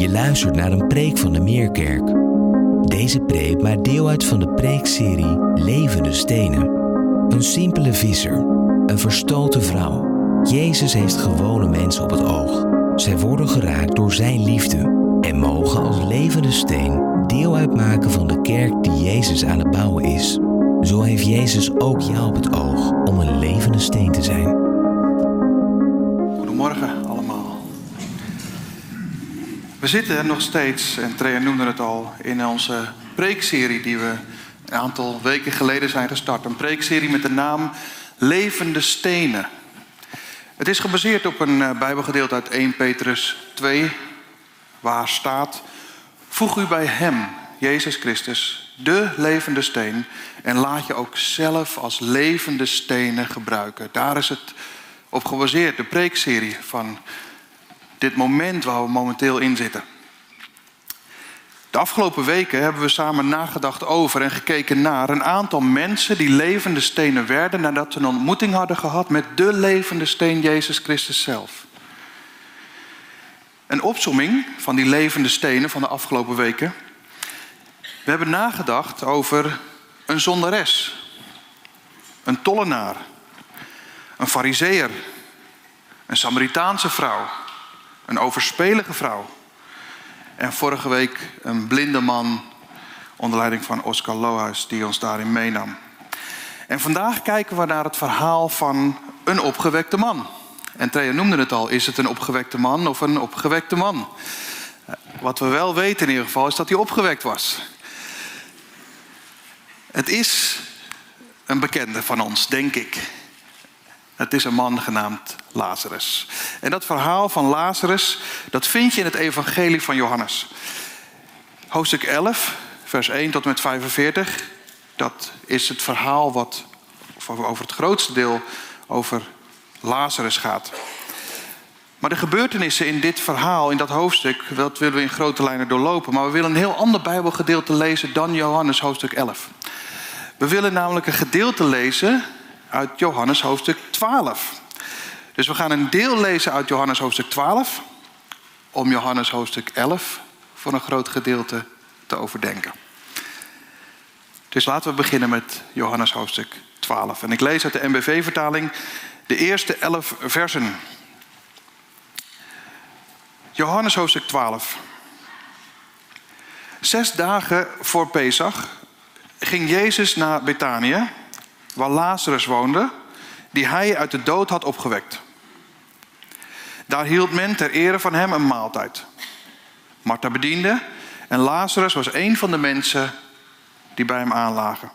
Je luistert naar een preek van de Meerkerk. Deze preek maakt deel uit van de preekserie Levende Stenen. Een simpele visser, een verstoten vrouw. Jezus heeft gewone mensen op het oog. Zij worden geraakt door zijn liefde en mogen als levende steen deel uitmaken van de kerk die Jezus aan het bouwen is. Zo heeft Jezus ook jou op het oog om een levende steen te zijn. Goedemorgen. We zitten nog steeds, en Trea noemde het al, in onze preekserie die we een aantal weken geleden zijn gestart. Een preekserie met de naam Levende Stenen. Het is gebaseerd op een eh, Bijbelgedeelte uit 1 Petrus 2, waar staat: Voeg u bij Hem, Jezus Christus, de levende steen, en laat je ook zelf als levende stenen gebruiken. Daar is het op gebaseerd, de preekserie van dit moment waar we momenteel in zitten. De afgelopen weken hebben we samen nagedacht over en gekeken naar een aantal mensen die levende stenen werden nadat ze een ontmoeting hadden gehad met de levende steen Jezus Christus zelf. Een opsomming van die levende stenen van de afgelopen weken. We hebben nagedacht over een zondares, een tollenaar, een fariseer, een Samaritaanse vrouw, een overspelige vrouw. En vorige week een blinde man onder leiding van Oscar Lohuis die ons daarin meenam. En vandaag kijken we naar het verhaal van een opgewekte man. En Thea noemde het al, is het een opgewekte man of een opgewekte man? Wat we wel weten in ieder geval is dat hij opgewekt was. Het is een bekende van ons, denk ik. Het is een man genaamd Lazarus. En dat verhaal van Lazarus, dat vind je in het evangelie van Johannes. Hoofdstuk 11, vers 1 tot en met 45. Dat is het verhaal wat over het grootste deel over Lazarus gaat. Maar de gebeurtenissen in dit verhaal, in dat hoofdstuk, dat willen we in grote lijnen doorlopen. Maar we willen een heel ander Bijbelgedeelte lezen dan Johannes hoofdstuk 11. We willen namelijk een gedeelte lezen uit Johannes hoofdstuk 12. Dus we gaan een deel lezen uit Johannes hoofdstuk 12 om Johannes hoofdstuk 11 voor een groot gedeelte te overdenken. Dus laten we beginnen met Johannes hoofdstuk 12. En ik lees uit de MBV-vertaling de eerste 11 versen. Johannes hoofdstuk 12. Zes dagen voor Pesach ging Jezus naar Betanië waar Lazarus woonde, die hij uit de dood had opgewekt. Daar hield men ter ere van hem een maaltijd. Martha bediende en Lazarus was een van de mensen die bij hem aanlagen.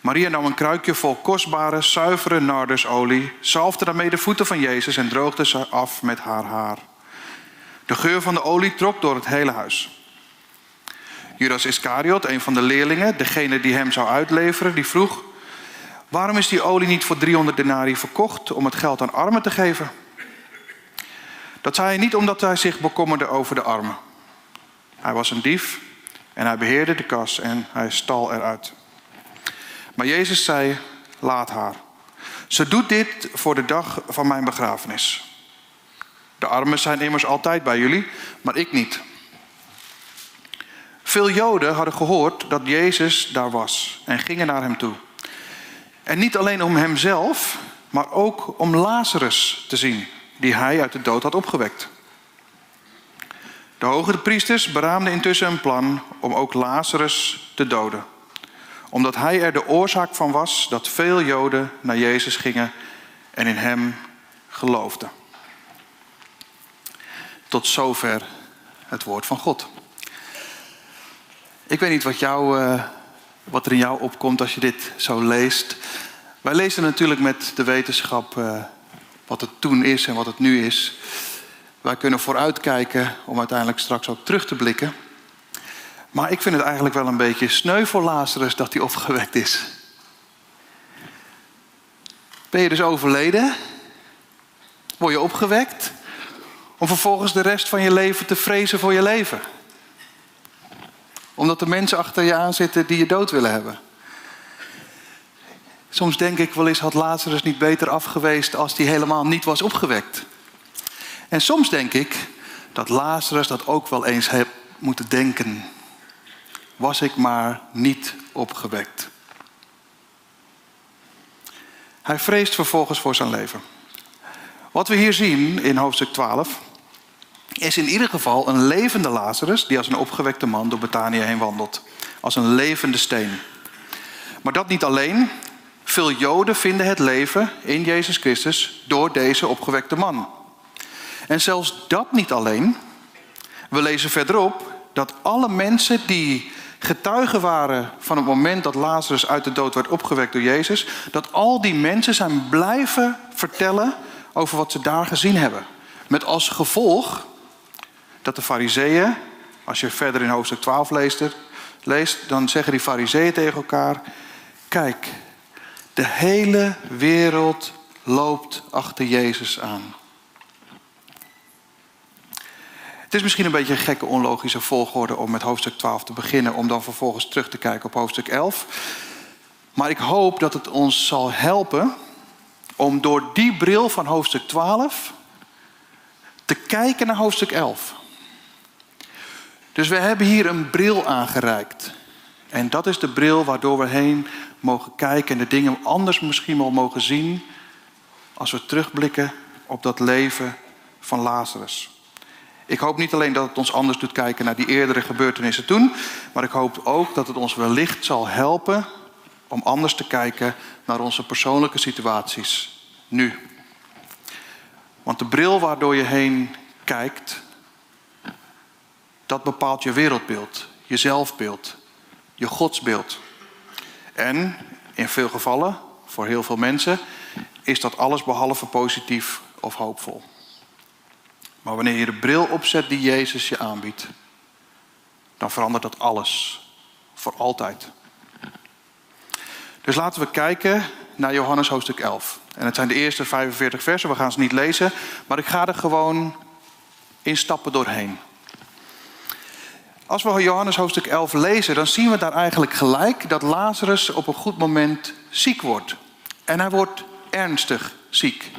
Maria nam een kruikje vol kostbare, zuivere nardusolie, zalfde daarmee de voeten van Jezus en droogde ze af met haar haar. De geur van de olie trok door het hele huis. Judas Iscariot, een van de leerlingen, degene die hem zou uitleveren, die vroeg: Waarom is die olie niet voor 300 denari verkocht om het geld aan armen te geven? Dat zei hij niet omdat hij zich bekommerde over de armen. Hij was een dief en hij beheerde de kas en hij stal eruit. Maar Jezus zei: Laat haar. Ze doet dit voor de dag van mijn begrafenis. De armen zijn immers altijd bij jullie, maar ik niet. Veel Joden hadden gehoord dat Jezus daar was en gingen naar hem toe. En niet alleen om hemzelf, maar ook om Lazarus te zien, die hij uit de dood had opgewekt. De hoge priesters beraamden intussen een plan om ook Lazarus te doden, omdat hij er de oorzaak van was dat veel Joden naar Jezus gingen en in hem geloofden. Tot zover het woord van God. Ik weet niet wat, uh, wat er in jou opkomt als je dit zo leest. Wij lezen natuurlijk met de wetenschap uh, wat het toen is en wat het nu is. Wij kunnen vooruitkijken om uiteindelijk straks ook terug te blikken. Maar ik vind het eigenlijk wel een beetje sneu voor Lazarus dat hij opgewekt is. Ben je dus overleden? Word je opgewekt? Om vervolgens de rest van je leven te vrezen voor je leven omdat er mensen achter je aan zitten die je dood willen hebben. Soms denk ik wel eens, had Lazarus niet beter afgeweest als hij helemaal niet was opgewekt. En soms denk ik dat Lazarus dat ook wel eens heeft moeten denken. Was ik maar niet opgewekt. Hij vreest vervolgens voor zijn leven. Wat we hier zien in hoofdstuk 12 is in ieder geval een levende Lazarus die als een opgewekte man door Betanië heen wandelt. Als een levende steen. Maar dat niet alleen. Veel Joden vinden het leven in Jezus Christus door deze opgewekte man. En zelfs dat niet alleen. We lezen verderop dat alle mensen die getuigen waren van het moment dat Lazarus uit de dood werd opgewekt door Jezus, dat al die mensen zijn blijven vertellen over wat ze daar gezien hebben. Met als gevolg dat de fariseeën, als je verder in hoofdstuk 12 leest, leest dan zeggen die fariseeën tegen elkaar, kijk, de hele wereld loopt achter Jezus aan. Het is misschien een beetje een gekke, onlogische volgorde om met hoofdstuk 12 te beginnen, om dan vervolgens terug te kijken op hoofdstuk 11. Maar ik hoop dat het ons zal helpen om door die bril van hoofdstuk 12 te kijken naar hoofdstuk 11. Dus we hebben hier een bril aangereikt. En dat is de bril waardoor we heen mogen kijken en de dingen anders misschien wel mogen zien als we terugblikken op dat leven van Lazarus. Ik hoop niet alleen dat het ons anders doet kijken naar die eerdere gebeurtenissen toen, maar ik hoop ook dat het ons wellicht zal helpen om anders te kijken naar onze persoonlijke situaties nu. Want de bril waardoor je heen kijkt, dat bepaalt je wereldbeeld, je zelfbeeld, je godsbeeld. En in veel gevallen, voor heel veel mensen, is dat alles behalve positief of hoopvol. Maar wanneer je de bril opzet die Jezus je aanbiedt, dan verandert dat alles. Voor altijd. Dus laten we kijken naar Johannes hoofdstuk 11. En het zijn de eerste 45 versen, we gaan ze niet lezen, maar ik ga er gewoon in stappen doorheen. Als we Johannes hoofdstuk 11 lezen, dan zien we daar eigenlijk gelijk dat Lazarus op een goed moment ziek wordt. En hij wordt ernstig ziek.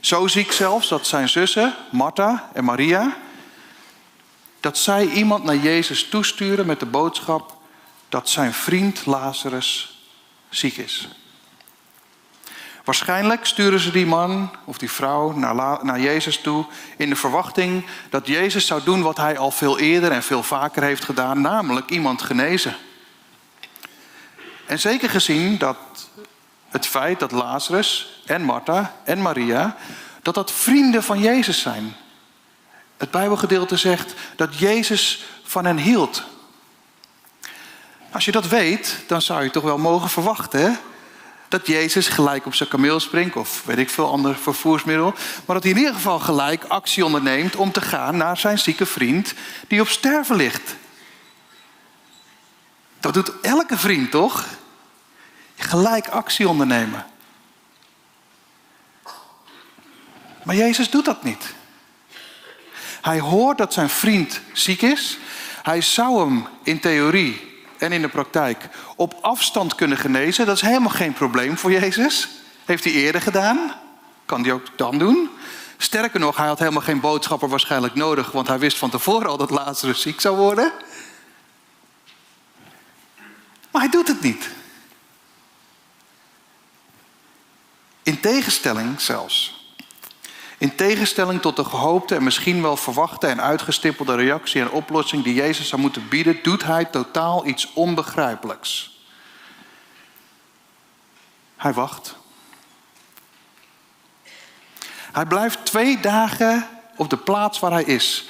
Zo ziek zelfs dat zijn zussen, Martha en Maria, dat zij iemand naar Jezus toesturen met de boodschap dat zijn vriend Lazarus ziek is. Waarschijnlijk sturen ze die man of die vrouw naar, naar Jezus toe in de verwachting dat Jezus zou doen wat hij al veel eerder en veel vaker heeft gedaan, namelijk iemand genezen. En zeker gezien dat het feit dat Lazarus en Martha en Maria, dat dat vrienden van Jezus zijn. Het Bijbelgedeelte zegt dat Jezus van hen hield. Als je dat weet, dan zou je toch wel mogen verwachten hè? Dat Jezus gelijk op zijn kameel springt, of weet ik veel ander vervoersmiddel, maar dat hij in ieder geval gelijk actie onderneemt om te gaan naar zijn zieke vriend die op sterven ligt. Dat doet elke vriend toch? Gelijk actie ondernemen. Maar Jezus doet dat niet. Hij hoort dat zijn vriend ziek is. Hij zou hem in theorie en in de praktijk op afstand kunnen genezen. Dat is helemaal geen probleem voor Jezus. Heeft hij eerder gedaan. Kan hij ook dan doen. Sterker nog, hij had helemaal geen boodschapper waarschijnlijk nodig, want hij wist van tevoren al dat Lazarus ziek zou worden. Maar hij doet het niet. In tegenstelling zelfs. In tegenstelling tot de gehoopte en misschien wel verwachte en uitgestippelde reactie en oplossing die Jezus zou moeten bieden, doet hij totaal iets onbegrijpelijks. Hij wacht. Hij blijft twee dagen op de plaats waar hij is.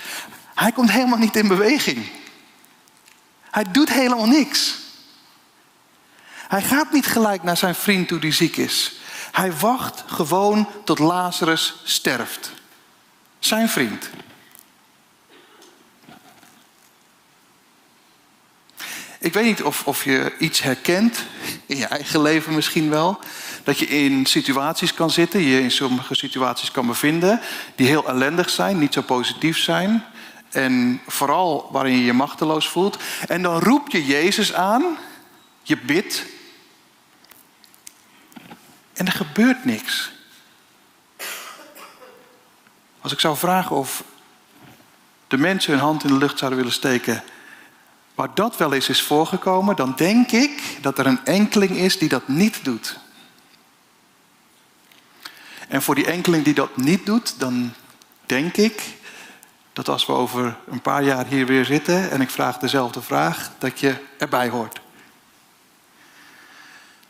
Hij komt helemaal niet in beweging. Hij doet helemaal niks. Hij gaat niet gelijk naar zijn vriend toe die ziek is. Hij wacht gewoon tot Lazarus sterft. Zijn vriend. Ik weet niet of, of je iets herkent, in je eigen leven misschien wel. Dat je in situaties kan zitten, je in sommige situaties kan bevinden, die heel ellendig zijn, niet zo positief zijn. En vooral waarin je je machteloos voelt. En dan roep je Jezus aan, je bidt, en er gebeurt niks. Als ik zou vragen of de mensen hun hand in de lucht zouden willen steken, waar dat wel eens is voorgekomen, dan denk ik dat er een enkeling is die dat niet doet. En voor die enkeling die dat niet doet, dan denk ik dat als we over een paar jaar hier weer zitten en ik vraag dezelfde vraag, dat je erbij hoort.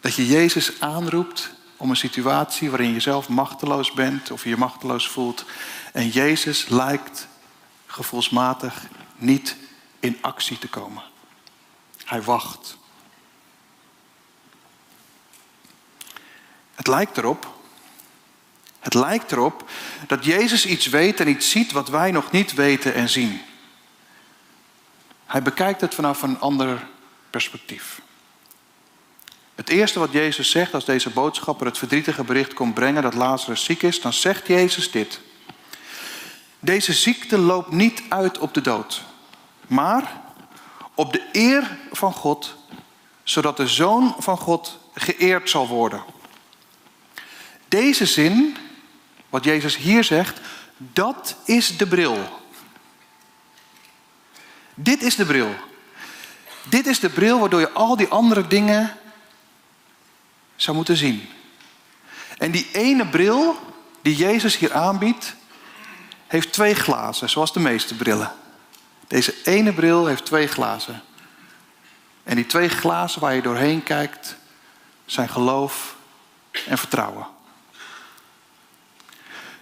Dat je Jezus aanroept om een situatie waarin je zelf machteloos bent of je je machteloos voelt. En Jezus lijkt gevoelsmatig niet in actie te komen. Hij wacht. Het lijkt erop, het lijkt erop dat Jezus iets weet en iets ziet wat wij nog niet weten en zien. Hij bekijkt het vanaf een ander perspectief. Het eerste wat Jezus zegt als deze boodschapper het verdrietige bericht komt brengen dat Lazarus ziek is, dan zegt Jezus dit. Deze ziekte loopt niet uit op de dood, maar op de eer van God, zodat de Zoon van God geëerd zal worden. Deze zin, wat Jezus hier zegt, dat is de bril. Dit is de bril. Dit is de bril waardoor je al die andere dingen zou moeten zien. En die ene bril die Jezus hier aanbiedt, heeft twee glazen, zoals de meeste brillen. Deze ene bril heeft twee glazen. En die twee glazen waar je doorheen kijkt, zijn geloof en vertrouwen.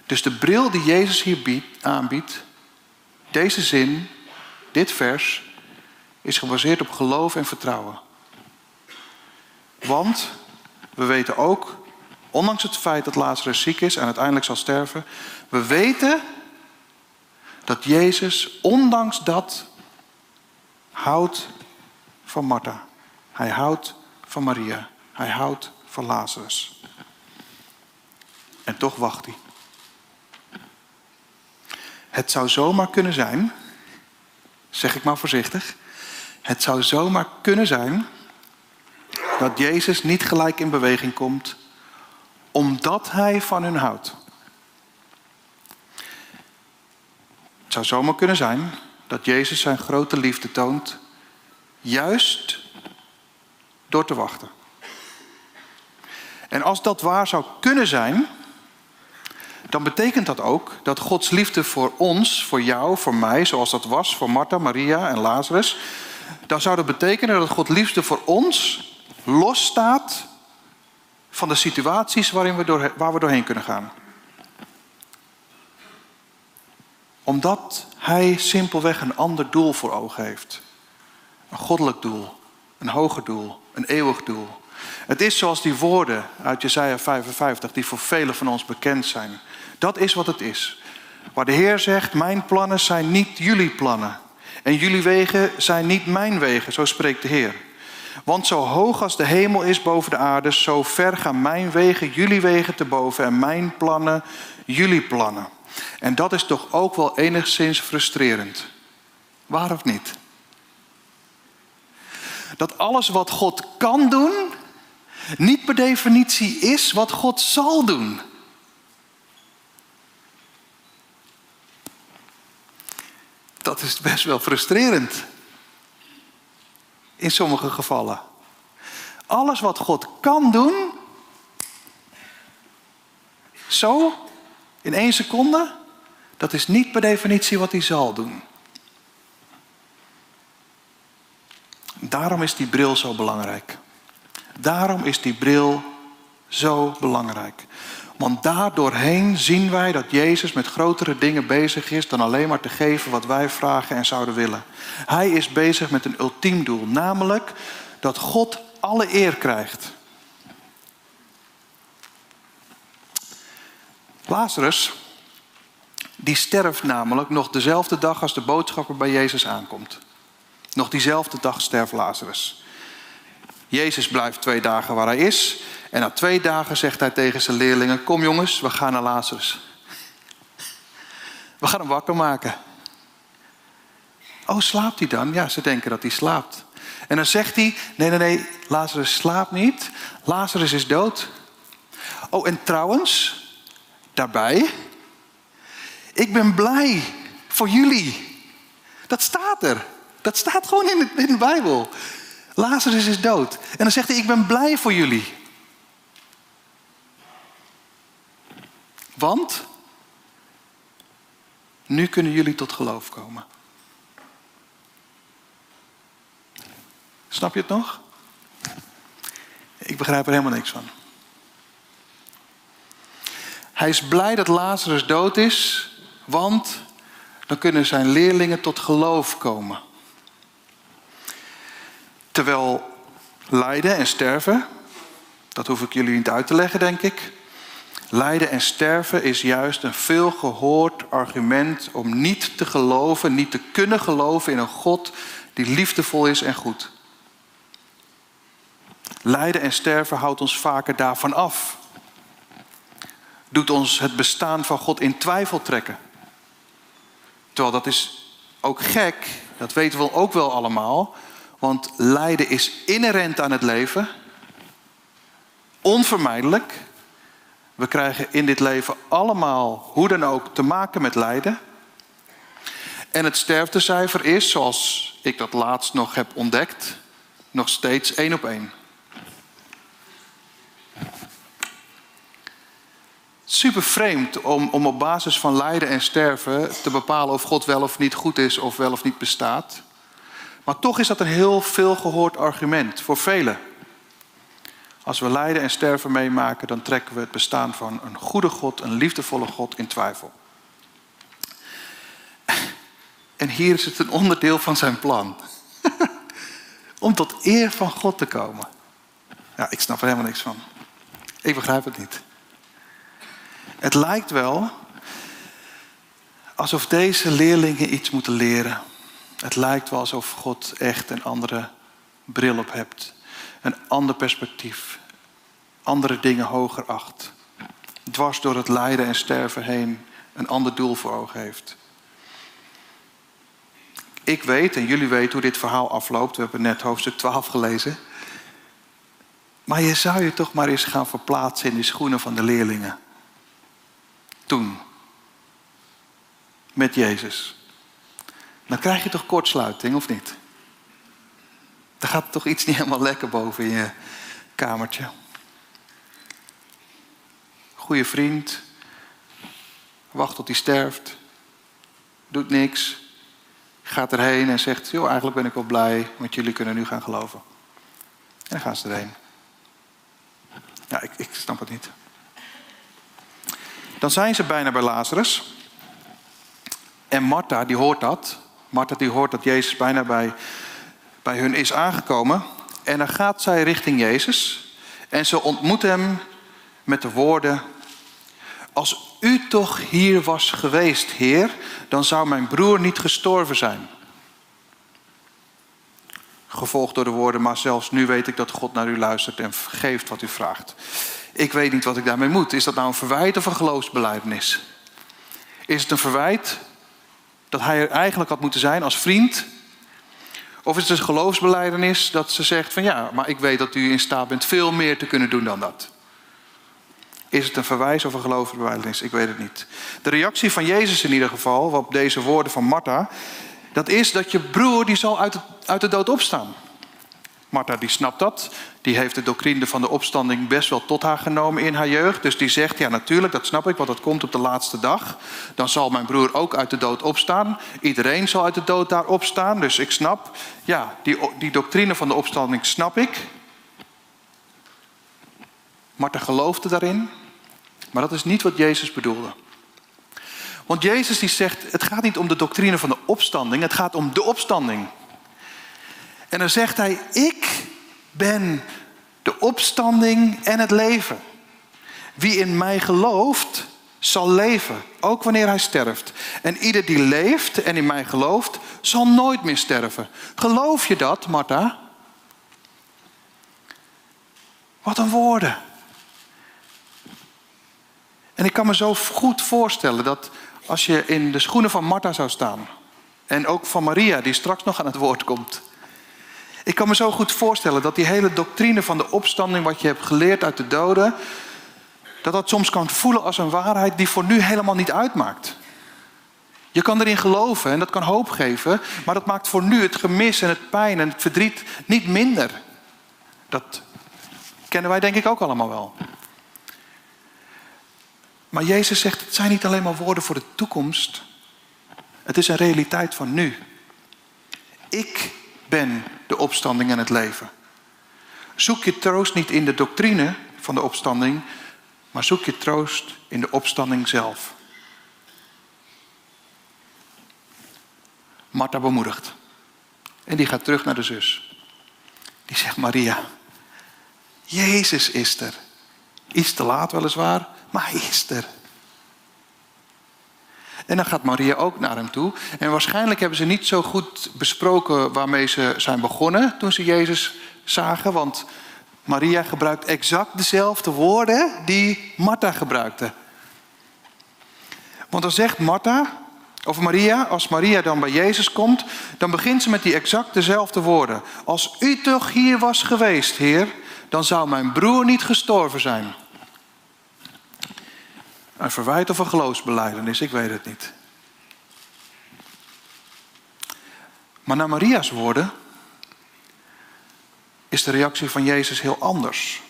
Dus de bril die Jezus hier biedt, aanbiedt, deze zin, dit vers, is gebaseerd op geloof en vertrouwen. Want we weten ook, ondanks het feit dat Lazarus ziek is en uiteindelijk zal sterven, we weten dat Jezus, ondanks dat, houdt van Martha. Hij houdt van Maria. Hij houdt van Lazarus. En toch wacht hij. Het zou zomaar kunnen zijn, zeg ik maar voorzichtig, het zou zomaar kunnen zijn dat Jezus niet gelijk in beweging komt, omdat hij van hun houdt. Het zou zomaar kunnen zijn dat Jezus zijn grote liefde toont, juist door te wachten. En als dat waar zou kunnen zijn, dan betekent dat ook dat Gods liefde voor ons, voor jou, voor mij, zoals dat was voor Martha, Maria en Lazarus, dan zou dat betekenen dat Gods liefde voor ons losstaat van de situaties waarin we door, waar we doorheen kunnen gaan. Omdat hij simpelweg een ander doel voor ogen heeft. Een goddelijk doel, een hoger doel, een eeuwig doel. Het is zoals die woorden uit Jesaja 55 die voor velen van ons bekend zijn. Dat is wat het is. Waar de Heer zegt, mijn plannen zijn niet jullie plannen. En jullie wegen zijn niet mijn wegen, zo spreekt de Heer. Want zo hoog als de hemel is boven de aarde, zo ver gaan mijn wegen jullie wegen te boven en mijn plannen jullie plannen. En dat is toch ook wel enigszins frustrerend. Waar of niet? Dat alles wat God kan doen, niet per definitie is wat God zal doen. Dat is best wel frustrerend in sommige gevallen. Alles wat God kan doen, zo, in één seconde, dat is niet per definitie wat hij zal doen. Daarom is die bril zo belangrijk. Daarom is die bril zo belangrijk. Want daardoorheen zien wij dat Jezus met grotere dingen bezig is dan alleen maar te geven wat wij vragen en zouden willen. Hij is bezig met een ultiem doel, namelijk dat God alle eer krijgt. Lazarus, die sterft namelijk nog dezelfde dag als de boodschapper bij Jezus aankomt. Nog diezelfde dag sterft Lazarus. Jezus blijft twee dagen waar hij is. En na twee dagen zegt hij tegen zijn leerlingen: Kom jongens, we gaan naar Lazarus. We gaan hem wakker maken. Oh, slaapt hij dan? Ja, ze denken dat hij slaapt. En dan zegt hij: Nee, nee, nee, Lazarus slaapt niet. Lazarus is dood. Oh, en trouwens, daarbij, ik ben blij voor jullie. Dat staat er. Dat staat gewoon in de, in de Bijbel. Lazarus is dood. En dan zegt hij, ik ben blij voor jullie. Want nu kunnen jullie tot geloof komen. Snap je het nog? Ik begrijp er helemaal niks van. Hij is blij dat Lazarus dood is, want dan kunnen zijn leerlingen tot geloof komen. Terwijl lijden en sterven, dat hoef ik jullie niet uit te leggen, denk ik. Lijden en sterven is juist een veel gehoord argument om niet te geloven, niet te kunnen geloven in een God die liefdevol is en goed. Lijden en sterven houdt ons vaker daarvan af. Doet ons het bestaan van God in twijfel trekken. Terwijl dat is ook gek, dat weten we ook wel allemaal. Want lijden is inherent aan het leven. Onvermijdelijk. We krijgen in dit leven allemaal, hoe dan ook, te maken met lijden. En het sterftecijfer is, zoals ik dat laatst nog heb ontdekt, nog steeds één op één. Super vreemd om, om op basis van lijden en sterven te bepalen of God wel of niet goed is of wel of niet bestaat. Maar toch is dat een heel veel gehoord argument voor velen. Als we lijden en sterven meemaken, dan trekken we het bestaan van een goede God, een liefdevolle God in twijfel. En hier is het een onderdeel van zijn plan. Om tot eer van God te komen. Ja, ik snap er helemaal niks van. Ik begrijp het niet. Het lijkt wel alsof deze leerlingen iets moeten leren. Het lijkt wel alsof God echt een andere bril op hebt. Een ander perspectief. Andere dingen hoger acht. Dwars door het lijden en sterven heen een ander doel voor ogen heeft. Ik weet en jullie weten hoe dit verhaal afloopt. We hebben net hoofdstuk 12 gelezen. Maar je zou je toch maar eens gaan verplaatsen in de schoenen van de leerlingen. Toen. Met Jezus. Dan krijg je toch kortsluiting, of niet? Dan gaat toch iets niet helemaal lekker boven in je kamertje. Goeie vriend. Wacht tot hij sterft. Doet niks. Gaat erheen en zegt: Joh, eigenlijk ben ik wel blij, want jullie kunnen nu gaan geloven. En dan gaan ze erheen. Ja, ik, ik snap het niet. Dan zijn ze bijna bij Lazarus. En Martha, die hoort dat. Martha, die hoort dat Jezus bijna bij, bij hun is aangekomen. En dan gaat zij richting Jezus. En ze ontmoet hem met de woorden: Als u toch hier was geweest, Heer, dan zou mijn broer niet gestorven zijn. Gevolgd door de woorden, maar zelfs nu weet ik dat God naar u luistert en geeft wat u vraagt. Ik weet niet wat ik daarmee moet. Is dat nou een verwijt of een geloofsbelijdenis? Is het een verwijt dat hij er eigenlijk had moeten zijn als vriend? Of is het een geloofsbelijdenis dat ze zegt van ja, maar ik weet dat u in staat bent veel meer te kunnen doen dan dat? Is het een verwijs of een geloofsbelijdenis? Ik weet het niet. De reactie van Jezus in ieder geval, op deze woorden van Martha, dat is dat je broer die zal uit uit de dood opstaan. Martha die snapt dat. Die heeft de doctrine van de opstanding best wel tot haar genomen in haar jeugd. Dus die zegt, ja natuurlijk, dat snap ik, want dat komt op de laatste dag. Dan zal mijn broer ook uit de dood opstaan. Iedereen zal uit de dood daar opstaan. Dus ik snap, ja, die, die doctrine van de opstanding snap ik. Martha geloofde daarin. Maar dat is niet wat Jezus bedoelde. Want Jezus die zegt, het gaat niet om de doctrine van de opstanding, het gaat om de opstanding. En dan zegt hij, ik ben de opstanding en het leven. Wie in mij gelooft, zal leven, ook wanneer hij sterft. En ieder die leeft en in mij gelooft, zal nooit meer sterven. Geloof je dat, Martha? Wat een woorden. En ik kan me zo goed voorstellen dat als je in de schoenen van Martha zou staan, en ook van Maria, die straks nog aan het woord komt, ik kan me zo goed voorstellen dat die hele doctrine van de opstanding, wat je hebt geleerd uit de doden, dat dat soms kan voelen als een waarheid die voor nu helemaal niet uitmaakt. Je kan erin geloven en dat kan hoop geven, maar dat maakt voor nu het gemis en het pijn en het verdriet niet minder. Dat kennen wij denk ik ook allemaal wel. Maar Jezus zegt, het zijn niet alleen maar woorden voor de toekomst. Het is een realiteit van nu. Ik ben de opstanding en het leven. Zoek je troost niet in de doctrine van de opstanding, maar zoek je troost in de opstanding zelf. Martha bemoedigt. En die gaat terug naar de zus. Die zegt, Maria, Jezus is er. Iets te laat weliswaar, maar hij is er. En dan gaat Maria ook naar hem toe. En waarschijnlijk hebben ze niet zo goed besproken waarmee ze zijn begonnen toen ze Jezus zagen. Want Maria gebruikt exact dezelfde woorden die Martha gebruikte. Want dan zegt Martha, of Maria, als Maria dan bij Jezus komt, dan begint ze met die exact dezelfde woorden. Als u toch hier was geweest, Heer, dan zou mijn broer niet gestorven zijn. Een verwijt of een geloofsbeleidenis, ik weet het niet. Maar naar Maria's woorden is de reactie van Jezus heel anders.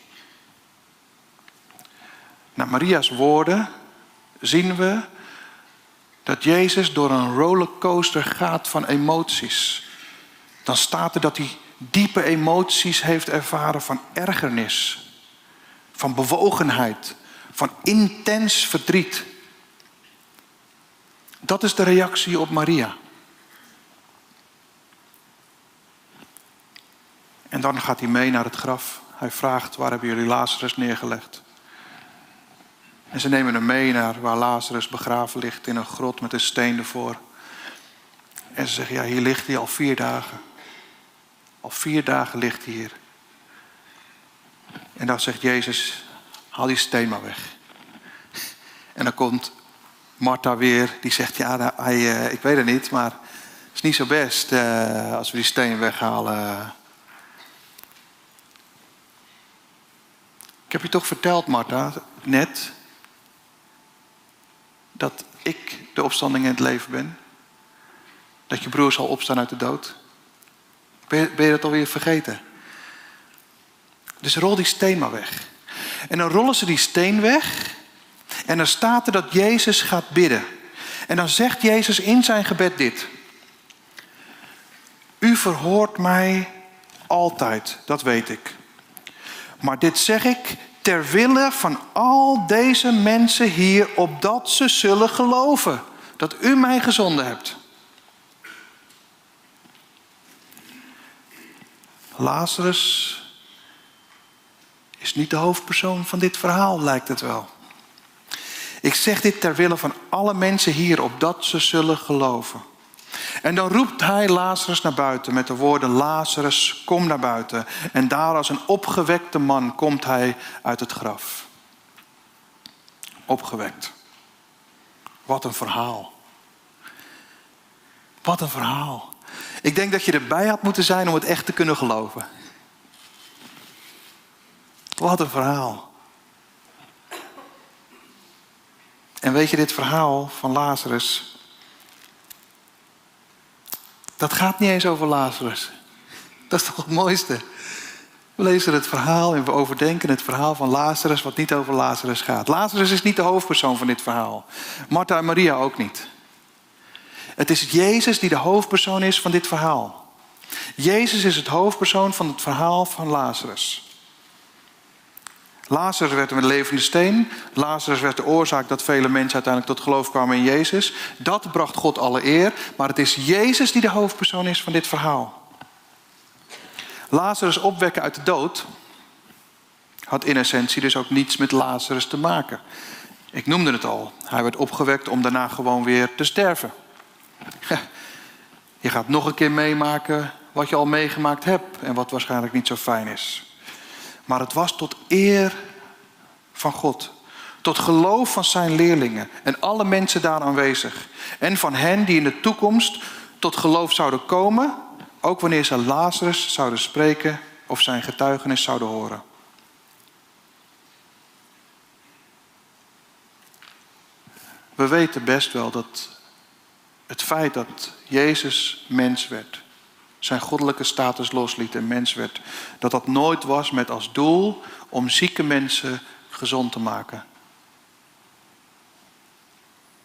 Naar Maria's woorden zien we dat Jezus door een rollercoaster gaat van emoties. Dan staat er dat hij diepe emoties heeft ervaren van ergernis, van bewogenheid, van intens verdriet. Dat is de reactie op Maria. En dan gaat hij mee naar het graf. Hij vraagt, waar hebben jullie Lazarus neergelegd? En ze nemen hem mee naar waar Lazarus begraven ligt in een grot met een steen ervoor. En ze zeggen, ja, hier ligt hij al vier dagen. Al vier dagen ligt hij hier. En dan zegt Jezus, haal die steen maar weg. En dan komt Martha weer, die zegt, ja, hij, uh, ik weet het niet, maar het is niet zo best uh, als we die steen weghalen. Ik heb je toch verteld, Martha, net, dat ik de opstanding in het leven ben? Dat je broer zal opstaan uit de dood? Ben je, ben je dat alweer vergeten? Dus rol die steen maar weg. En dan rollen ze die steen weg. En dan staat er dat Jezus gaat bidden. En dan zegt Jezus in zijn gebed dit. U verhoort mij altijd, dat weet ik. Maar dit zeg ik ter wille van al deze mensen hier, opdat ze zullen geloven dat u mij gezonden hebt. Lazarus is niet de hoofdpersoon van dit verhaal, lijkt het wel. Ik zeg dit ter wille van alle mensen hier, opdat ze zullen geloven. En dan roept hij Lazarus naar buiten met de woorden: Lazarus, kom naar buiten. En daar als een opgewekte man komt hij uit het graf. Opgewekt. Wat een verhaal. Wat een verhaal. Ik denk dat je erbij had moeten zijn om het echt te kunnen geloven. Wat een verhaal. En weet je, dit verhaal van Lazarus dat gaat niet eens over Lazarus. Dat is toch het mooiste. We lezen het verhaal en we overdenken het verhaal van Lazarus, wat niet over Lazarus gaat. Lazarus is niet de hoofdpersoon van dit verhaal. Martha en Maria ook niet. Het is Jezus die de hoofdpersoon is van dit verhaal. Jezus is het hoofdpersoon van het verhaal van Lazarus. Lazarus werd een levende steen. Lazarus werd de oorzaak dat vele mensen uiteindelijk tot geloof kwamen in Jezus. Dat bracht God alle eer. Maar het is Jezus die de hoofdpersoon is van dit verhaal. Lazarus opwekken uit de dood had in essentie dus ook niets met Lazarus te maken. Ik noemde het al. Hij werd opgewekt om daarna gewoon weer te sterven. Je gaat nog een keer meemaken wat je al meegemaakt hebt en wat waarschijnlijk niet zo fijn is. Maar het was tot eer van God. Tot geloof van zijn leerlingen en alle mensen daar aanwezig. En van hen die in de toekomst tot geloof zouden komen, ook wanneer ze Lazarus zouden spreken of zijn getuigenis zouden horen. We weten best wel dat Het feit dat Jezus mens werd, zijn goddelijke status losliet en mens werd, dat dat nooit was met als doel om zieke mensen gezond te maken.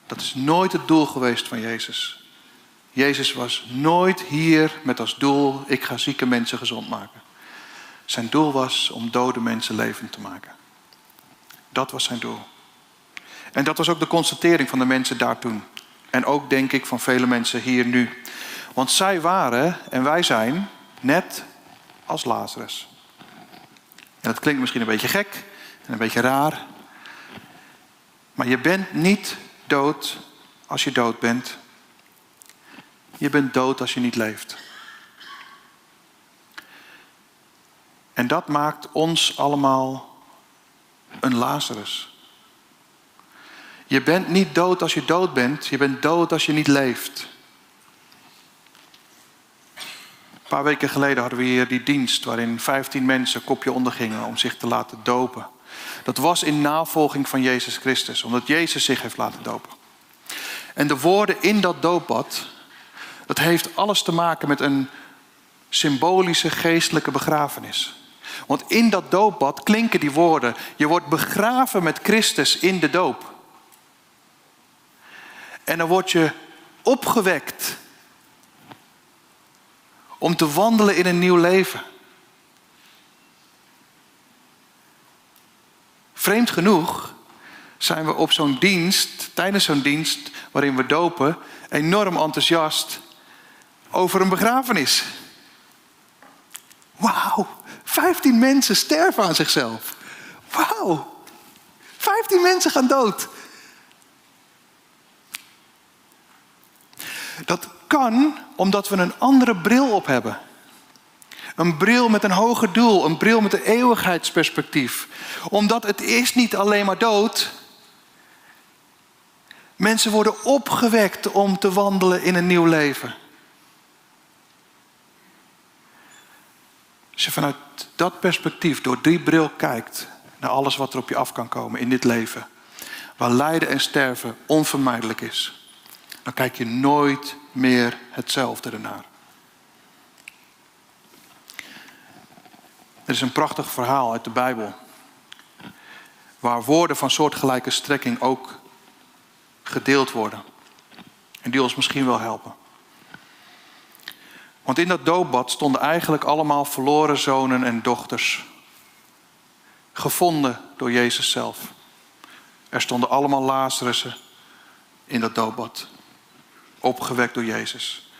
Dat is nooit het doel geweest van Jezus. Jezus was nooit hier met als doel, ik ga zieke mensen gezond maken. Zijn doel was om dode mensen levend te maken. Dat was zijn doel. En dat was ook de constatering van de mensen daar toen. En ook denk ik van vele mensen hier nu. Want zij waren en wij zijn net als Lazarus. Dat klinkt misschien een beetje gek en een beetje raar. Maar je bent niet dood als je dood bent. Je bent dood als je niet leeft. En dat maakt ons allemaal een Lazarus. Je bent niet dood als je dood bent, je bent dood als je niet leeft. Een paar weken geleden hadden we hier die dienst waarin 15 mensen kopje ondergingen om zich te laten dopen. Dat was in navolging van Jezus Christus, omdat Jezus zich heeft laten dopen. En de woorden in dat doopbad, dat heeft alles te maken met een symbolische geestelijke begrafenis. Want in dat doopbad klinken die woorden: je wordt begraven met Christus in de doop. En dan word je opgewekt om te wandelen in een nieuw leven. Vreemd genoeg zijn we op zo'n dienst, tijdens zo'n dienst waarin we dopen, enorm enthousiast over een begrafenis. Wauw, 15 mensen sterven aan zichzelf. Wauw, 15 mensen gaan dood. Dat kan omdat we een andere bril op hebben. Een bril met een hoger doel, een bril met een eeuwigheidsperspectief. Omdat het is niet alleen maar dood. Mensen worden opgewekt om te wandelen in een nieuw leven. Als je vanuit dat perspectief, door die bril kijkt naar alles wat er op je af kan komen in dit leven, waar lijden en sterven onvermijdelijk is, dan kijk je nooit meer hetzelfde ernaar. Er is een prachtig verhaal uit de Bijbel. Waar woorden van soortgelijke strekking ook gedeeld worden. En die ons misschien wel helpen. Want in dat doopbad stonden eigenlijk allemaal verloren zonen en dochters. Gevonden door Jezus zelf. Er stonden allemaal Lazarussen in dat doopbad. Opgewekt door Jezus.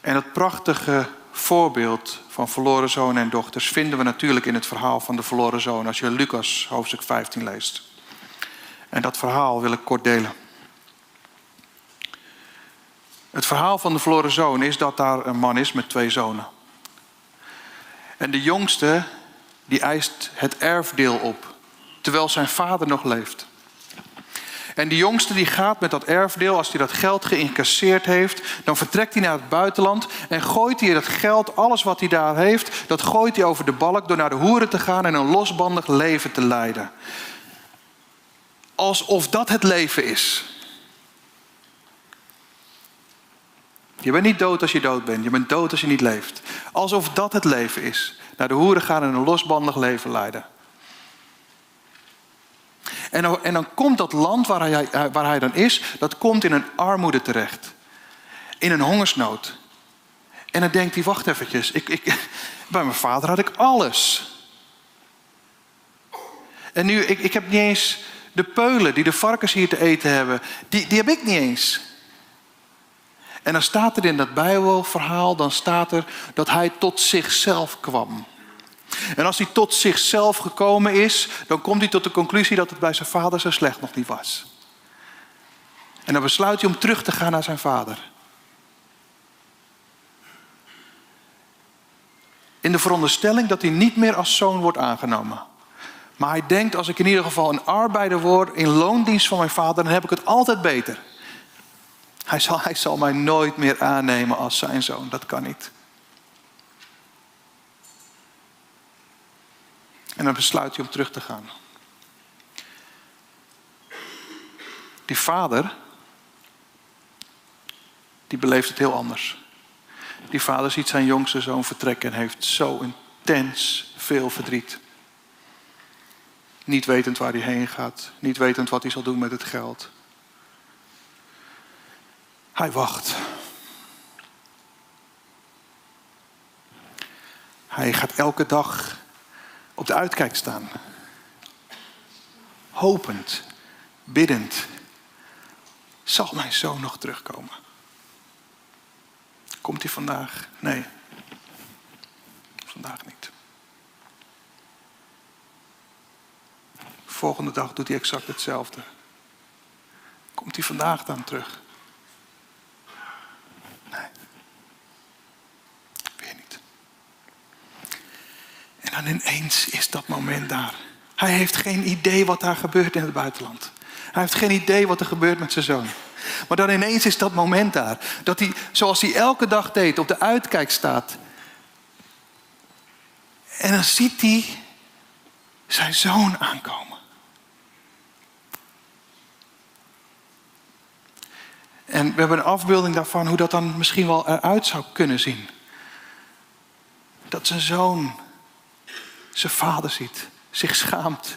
En dat prachtige voorbeeld van verloren zonen en dochters vinden we natuurlijk in het verhaal van de verloren zoon als je Lucas hoofdstuk 15 leest. En dat verhaal wil ik kort delen. Het verhaal van de verloren zoon is dat daar een man is met twee zonen. En de jongste die eist het erfdeel op, terwijl zijn vader nog leeft. En die jongste die gaat met dat erfdeel, als hij dat geld geïncasseerd heeft, dan vertrekt hij naar het buitenland en gooit hij dat geld, alles wat hij daar heeft, dat gooit hij over de balk door naar de hoeren te gaan en een losbandig leven te leiden. Alsof dat het leven is. Je bent niet dood als je dood bent. Je bent dood als je niet leeft. Alsof dat het leven is. Naar de hoeren gaan en een losbandig leven leiden. En dan, en dan komt dat land waar hij, waar hij dan is, dat komt in een armoede terecht. In een hongersnood. En dan denkt hij, wacht eventjes, ik, ik, bij mijn vader had ik alles. En nu, ik, ik heb niet eens de peulen die de varkens hier te eten hebben, die, die heb ik niet eens. En dan staat er in dat Bijbelverhaal, dan staat er dat hij tot zichzelf kwam. En als hij tot zichzelf gekomen is, dan komt hij tot de conclusie dat het bij zijn vader zo slecht nog niet was. En dan besluit hij om terug te gaan naar zijn vader. In de veronderstelling dat hij niet meer als zoon wordt aangenomen. Maar hij denkt, als ik in ieder geval een arbeider word in loondienst van mijn vader, dan heb ik het altijd beter. Hij zal, hij zal mij nooit meer aannemen als zijn zoon. Dat kan niet. En dan besluit hij om terug te gaan. Die vader, die beleeft het heel anders. Die vader ziet zijn jongste zoon vertrekken en heeft zo intens veel verdriet. Niet wetend waar hij heen gaat, niet wetend wat hij zal doen met het geld. Hij wacht. Hij gaat elke dag op de uitkijk staan. Hopend, biddend. Zal mijn zoon nog terugkomen? Komt hij vandaag? Nee. Vandaag niet. Volgende dag doet hij exact hetzelfde. Komt hij vandaag dan terug? Nee. Weer niet. En dan ineens is dat moment daar. Hij heeft geen idee wat daar gebeurt in het buitenland. Hij heeft geen idee wat er gebeurt met zijn zoon. Maar dan ineens is dat moment daar. Dat hij, zoals hij elke dag deed, op de uitkijk staat. En dan ziet hij zijn zoon aankomen. En we hebben een afbeelding daarvan hoe dat dan misschien wel eruit zou kunnen zien. Dat zijn zoon zijn vader ziet, zich schaamt.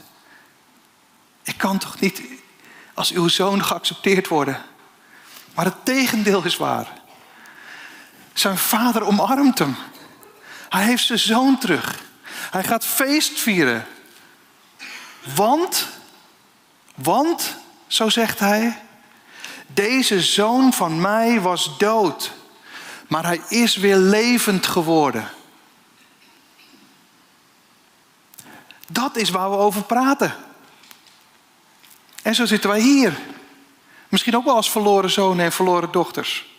Ik kan toch niet als uw zoon geaccepteerd worden? Maar het tegendeel is waar. Zijn vader omarmt hem. Hij heeft zijn zoon terug. Hij gaat feest vieren. Want, want, zo zegt hij, deze zoon van mij was dood, maar hij is weer levend geworden. Dat is waar we over praten. En zo zitten wij hier. Misschien ook wel als verloren zonen en verloren dochters.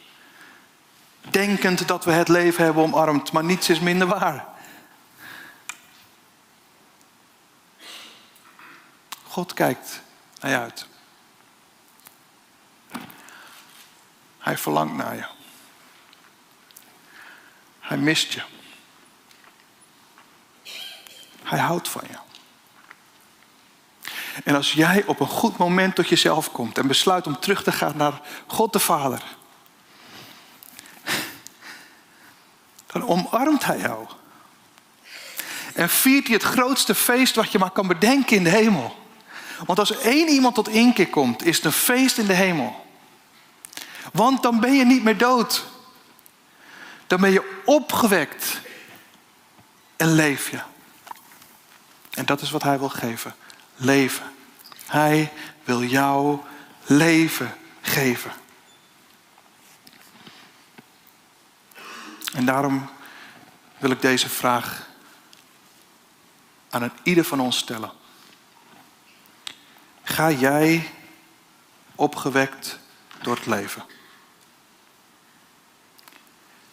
Denkend dat we het leven hebben omarmd, maar niets is minder waar. God kijkt naar je uit. Hij verlangt naar je. Hij mist je. Hij houdt van je. En als jij op een goed moment tot jezelf komt en besluit om terug te gaan naar God de Vader, dan omarmt Hij jou. En viert hij het grootste feest wat je maar kan bedenken in de hemel. Want als één iemand tot inkeer komt, is het een feest in de hemel. Want dan ben je niet meer dood. Dan ben je opgewekt en leef je. En dat is wat hij wil geven. Leven. Hij wil jou leven geven. En daarom wil ik deze vraag aan ieder van ons stellen. Ga jij opgewekt door het leven?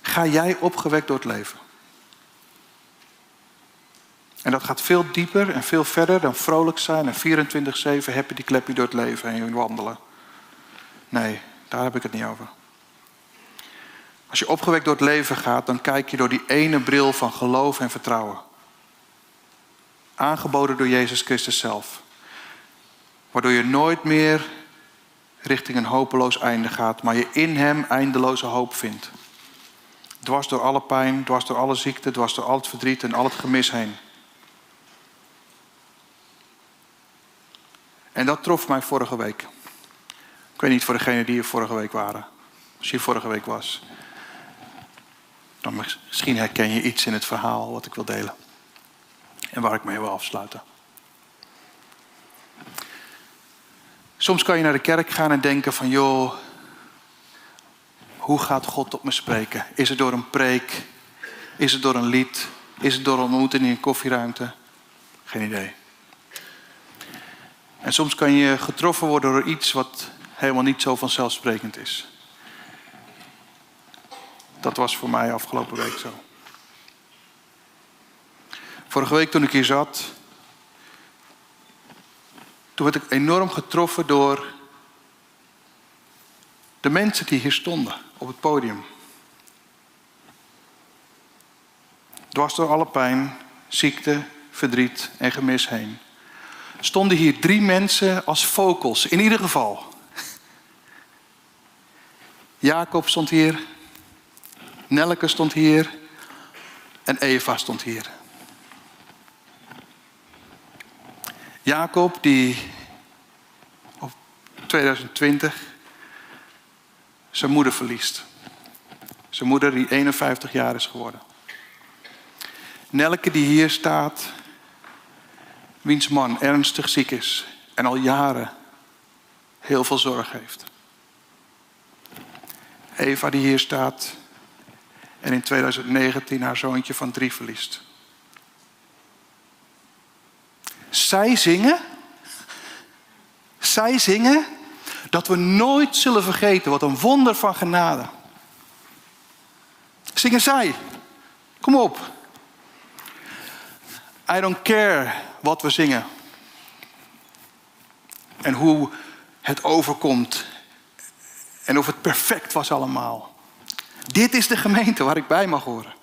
Ga jij opgewekt door het leven? En dat gaat veel dieper en veel verder dan vrolijk zijn en 24-7 happy die klepje door het leven heen wandelen. Nee, daar heb ik het niet over. Als je opgewekt door het leven gaat, dan kijk je door die ene bril van geloof en vertrouwen. Aangeboden door Jezus Christus zelf. Waardoor je nooit meer richting een hopeloos einde gaat, maar je in Hem eindeloze hoop vindt. Dwars door alle pijn, dwars door alle ziekte, dwars door al het verdriet en al het gemis heen. En dat trof mij vorige week. Ik weet niet voor degenen die hier vorige week waren. Als je vorige week was. Dan misschien herken je iets in het verhaal wat ik wil delen. En waar ik mee wil afsluiten. Soms kan je naar de kerk gaan en denken van joh, hoe gaat God tot me spreken? Is het door een preek? Is het door een lied? Is het door een ontmoeting in een koffieruimte? Geen idee. En soms kan je getroffen worden door iets wat helemaal niet zo vanzelfsprekend is. Dat was voor mij afgelopen week zo. Vorige week toen ik hier zat, toen werd ik enorm getroffen door de mensen die hier stonden op het podium. Dwars door alle pijn, ziekte, verdriet en gemis heen stonden hier drie mensen als focals, in ieder geval. Jacob stond hier. Nelke stond hier. En Eva stond hier. Jacob die op 2020 zijn moeder verliest. Zijn moeder die 51 jaar is geworden. Nelke die hier staat, wiens man ernstig ziek is en al jaren heel veel zorg heeft. Eva die hier staat en in 2019 haar zoontje van drie verliest. Zij zingen, zij zingen dat we nooit zullen vergeten wat een wonder van genade. Zingen zij. Kom op. I don't care wat we zingen. En hoe het overkomt. En of het perfect was allemaal. Dit is de gemeente waar ik bij mag horen.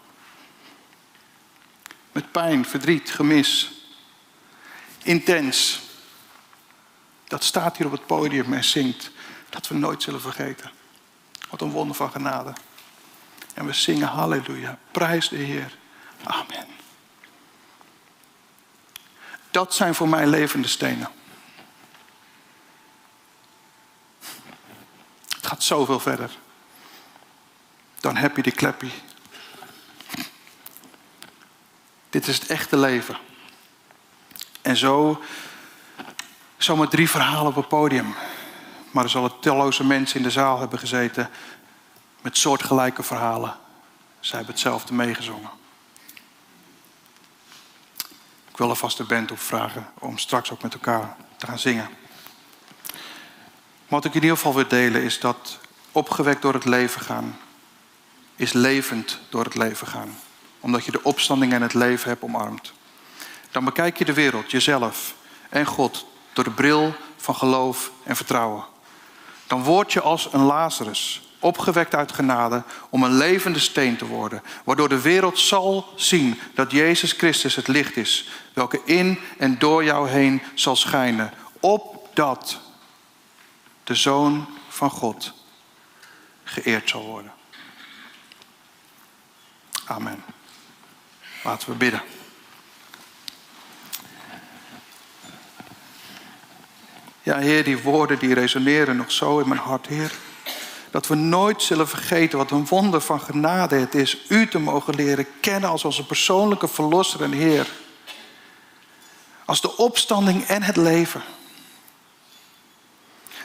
Met pijn, verdriet, gemis. Intens. Dat staat hier op het podium en zingt. Dat we nooit zullen vergeten. Wat een wonder van genade. En we zingen halleluja. Prijs de Heer. Amen. Dat zijn voor mij levende stenen. Het gaat zoveel verder. Dan je die kleppie. Dit is het echte leven. En zo, zomaar drie verhalen op het podium. Maar er zullen talloze mensen in de zaal hebben gezeten met soortgelijke verhalen. Zij hebben hetzelfde meegezongen. Ik wil alvast de band opvragen om straks ook met elkaar te gaan zingen. Wat ik in ieder geval wil delen is dat opgewekt door het leven gaan, is levend door het leven gaan. Omdat je de opstanding en het leven hebt omarmd. Dan bekijk je de wereld, jezelf en God door de bril van geloof en vertrouwen. Dan word je als een Lazarus, opgewekt uit genade om een levende steen te worden, waardoor de wereld zal zien dat Jezus Christus het licht is, welke in en door jou heen zal schijnen, opdat de Zoon van God geëerd zal worden. Amen. Laten we bidden. Ja, Heer, die woorden die resoneren nog zo in mijn hart, Heer. Dat we nooit zullen vergeten wat een wonder van genade het is. U te mogen leren kennen als onze persoonlijke verlosser en Heer. Als de opstanding en het leven.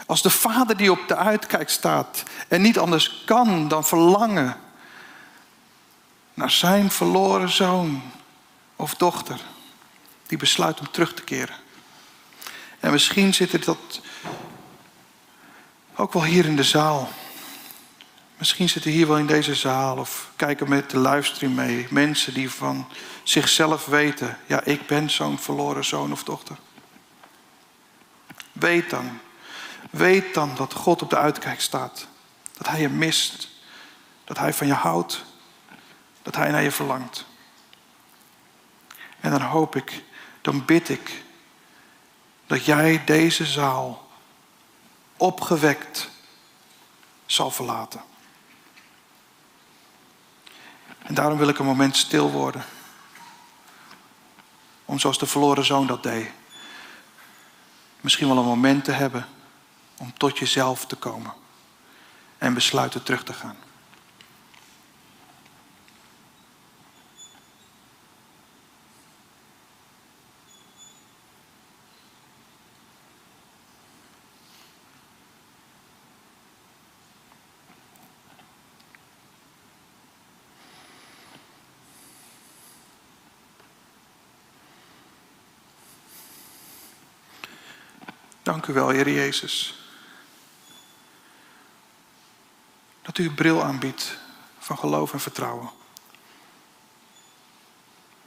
Als de vader die op de uitkijk staat en niet anders kan dan verlangen naar zijn verloren zoon of dochter die besluit om terug te keren. En misschien zit dat ook wel hier in de zaal. Misschien zitten hier wel in deze zaal of kijken met de livestream mee. Mensen die van zichzelf weten, ja, ik ben zo'n verloren zoon of dochter. Weet dan, weet dan dat God op de uitkijk staat. Dat Hij je mist. Dat Hij van je houdt. Dat Hij naar je verlangt. En dan hoop ik, dan bid ik dat jij deze zaal opgewekt zal verlaten. En daarom wil ik een moment stil worden. Om zoals de verloren zoon dat deed. Misschien wel een moment te hebben om tot jezelf te komen. En besluiten terug te gaan. Wel, Heer Jezus. Dat u een bril aanbiedt van geloof en vertrouwen.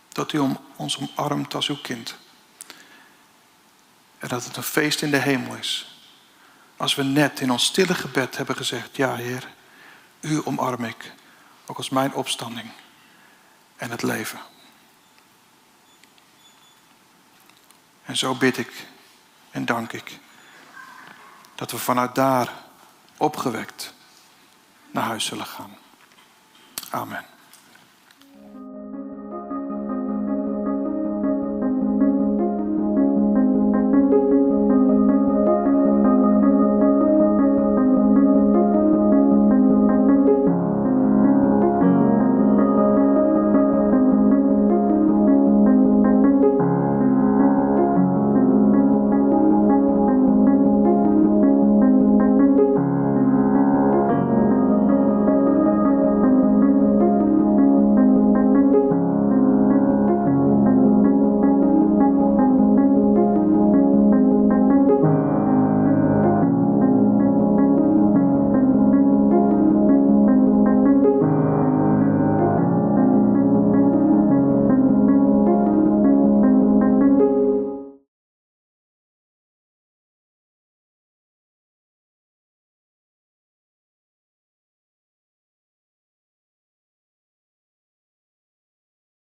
Dat u ons omarmt als uw kind. En dat het een feest in de hemel is. Als we net in ons stille gebed hebben gezegd: Ja, Heer, u omarm ik. Ook als mijn opstanding en het leven. En zo bid ik en dank ik dat we vanuit daar opgewekt naar huis zullen gaan. Amen.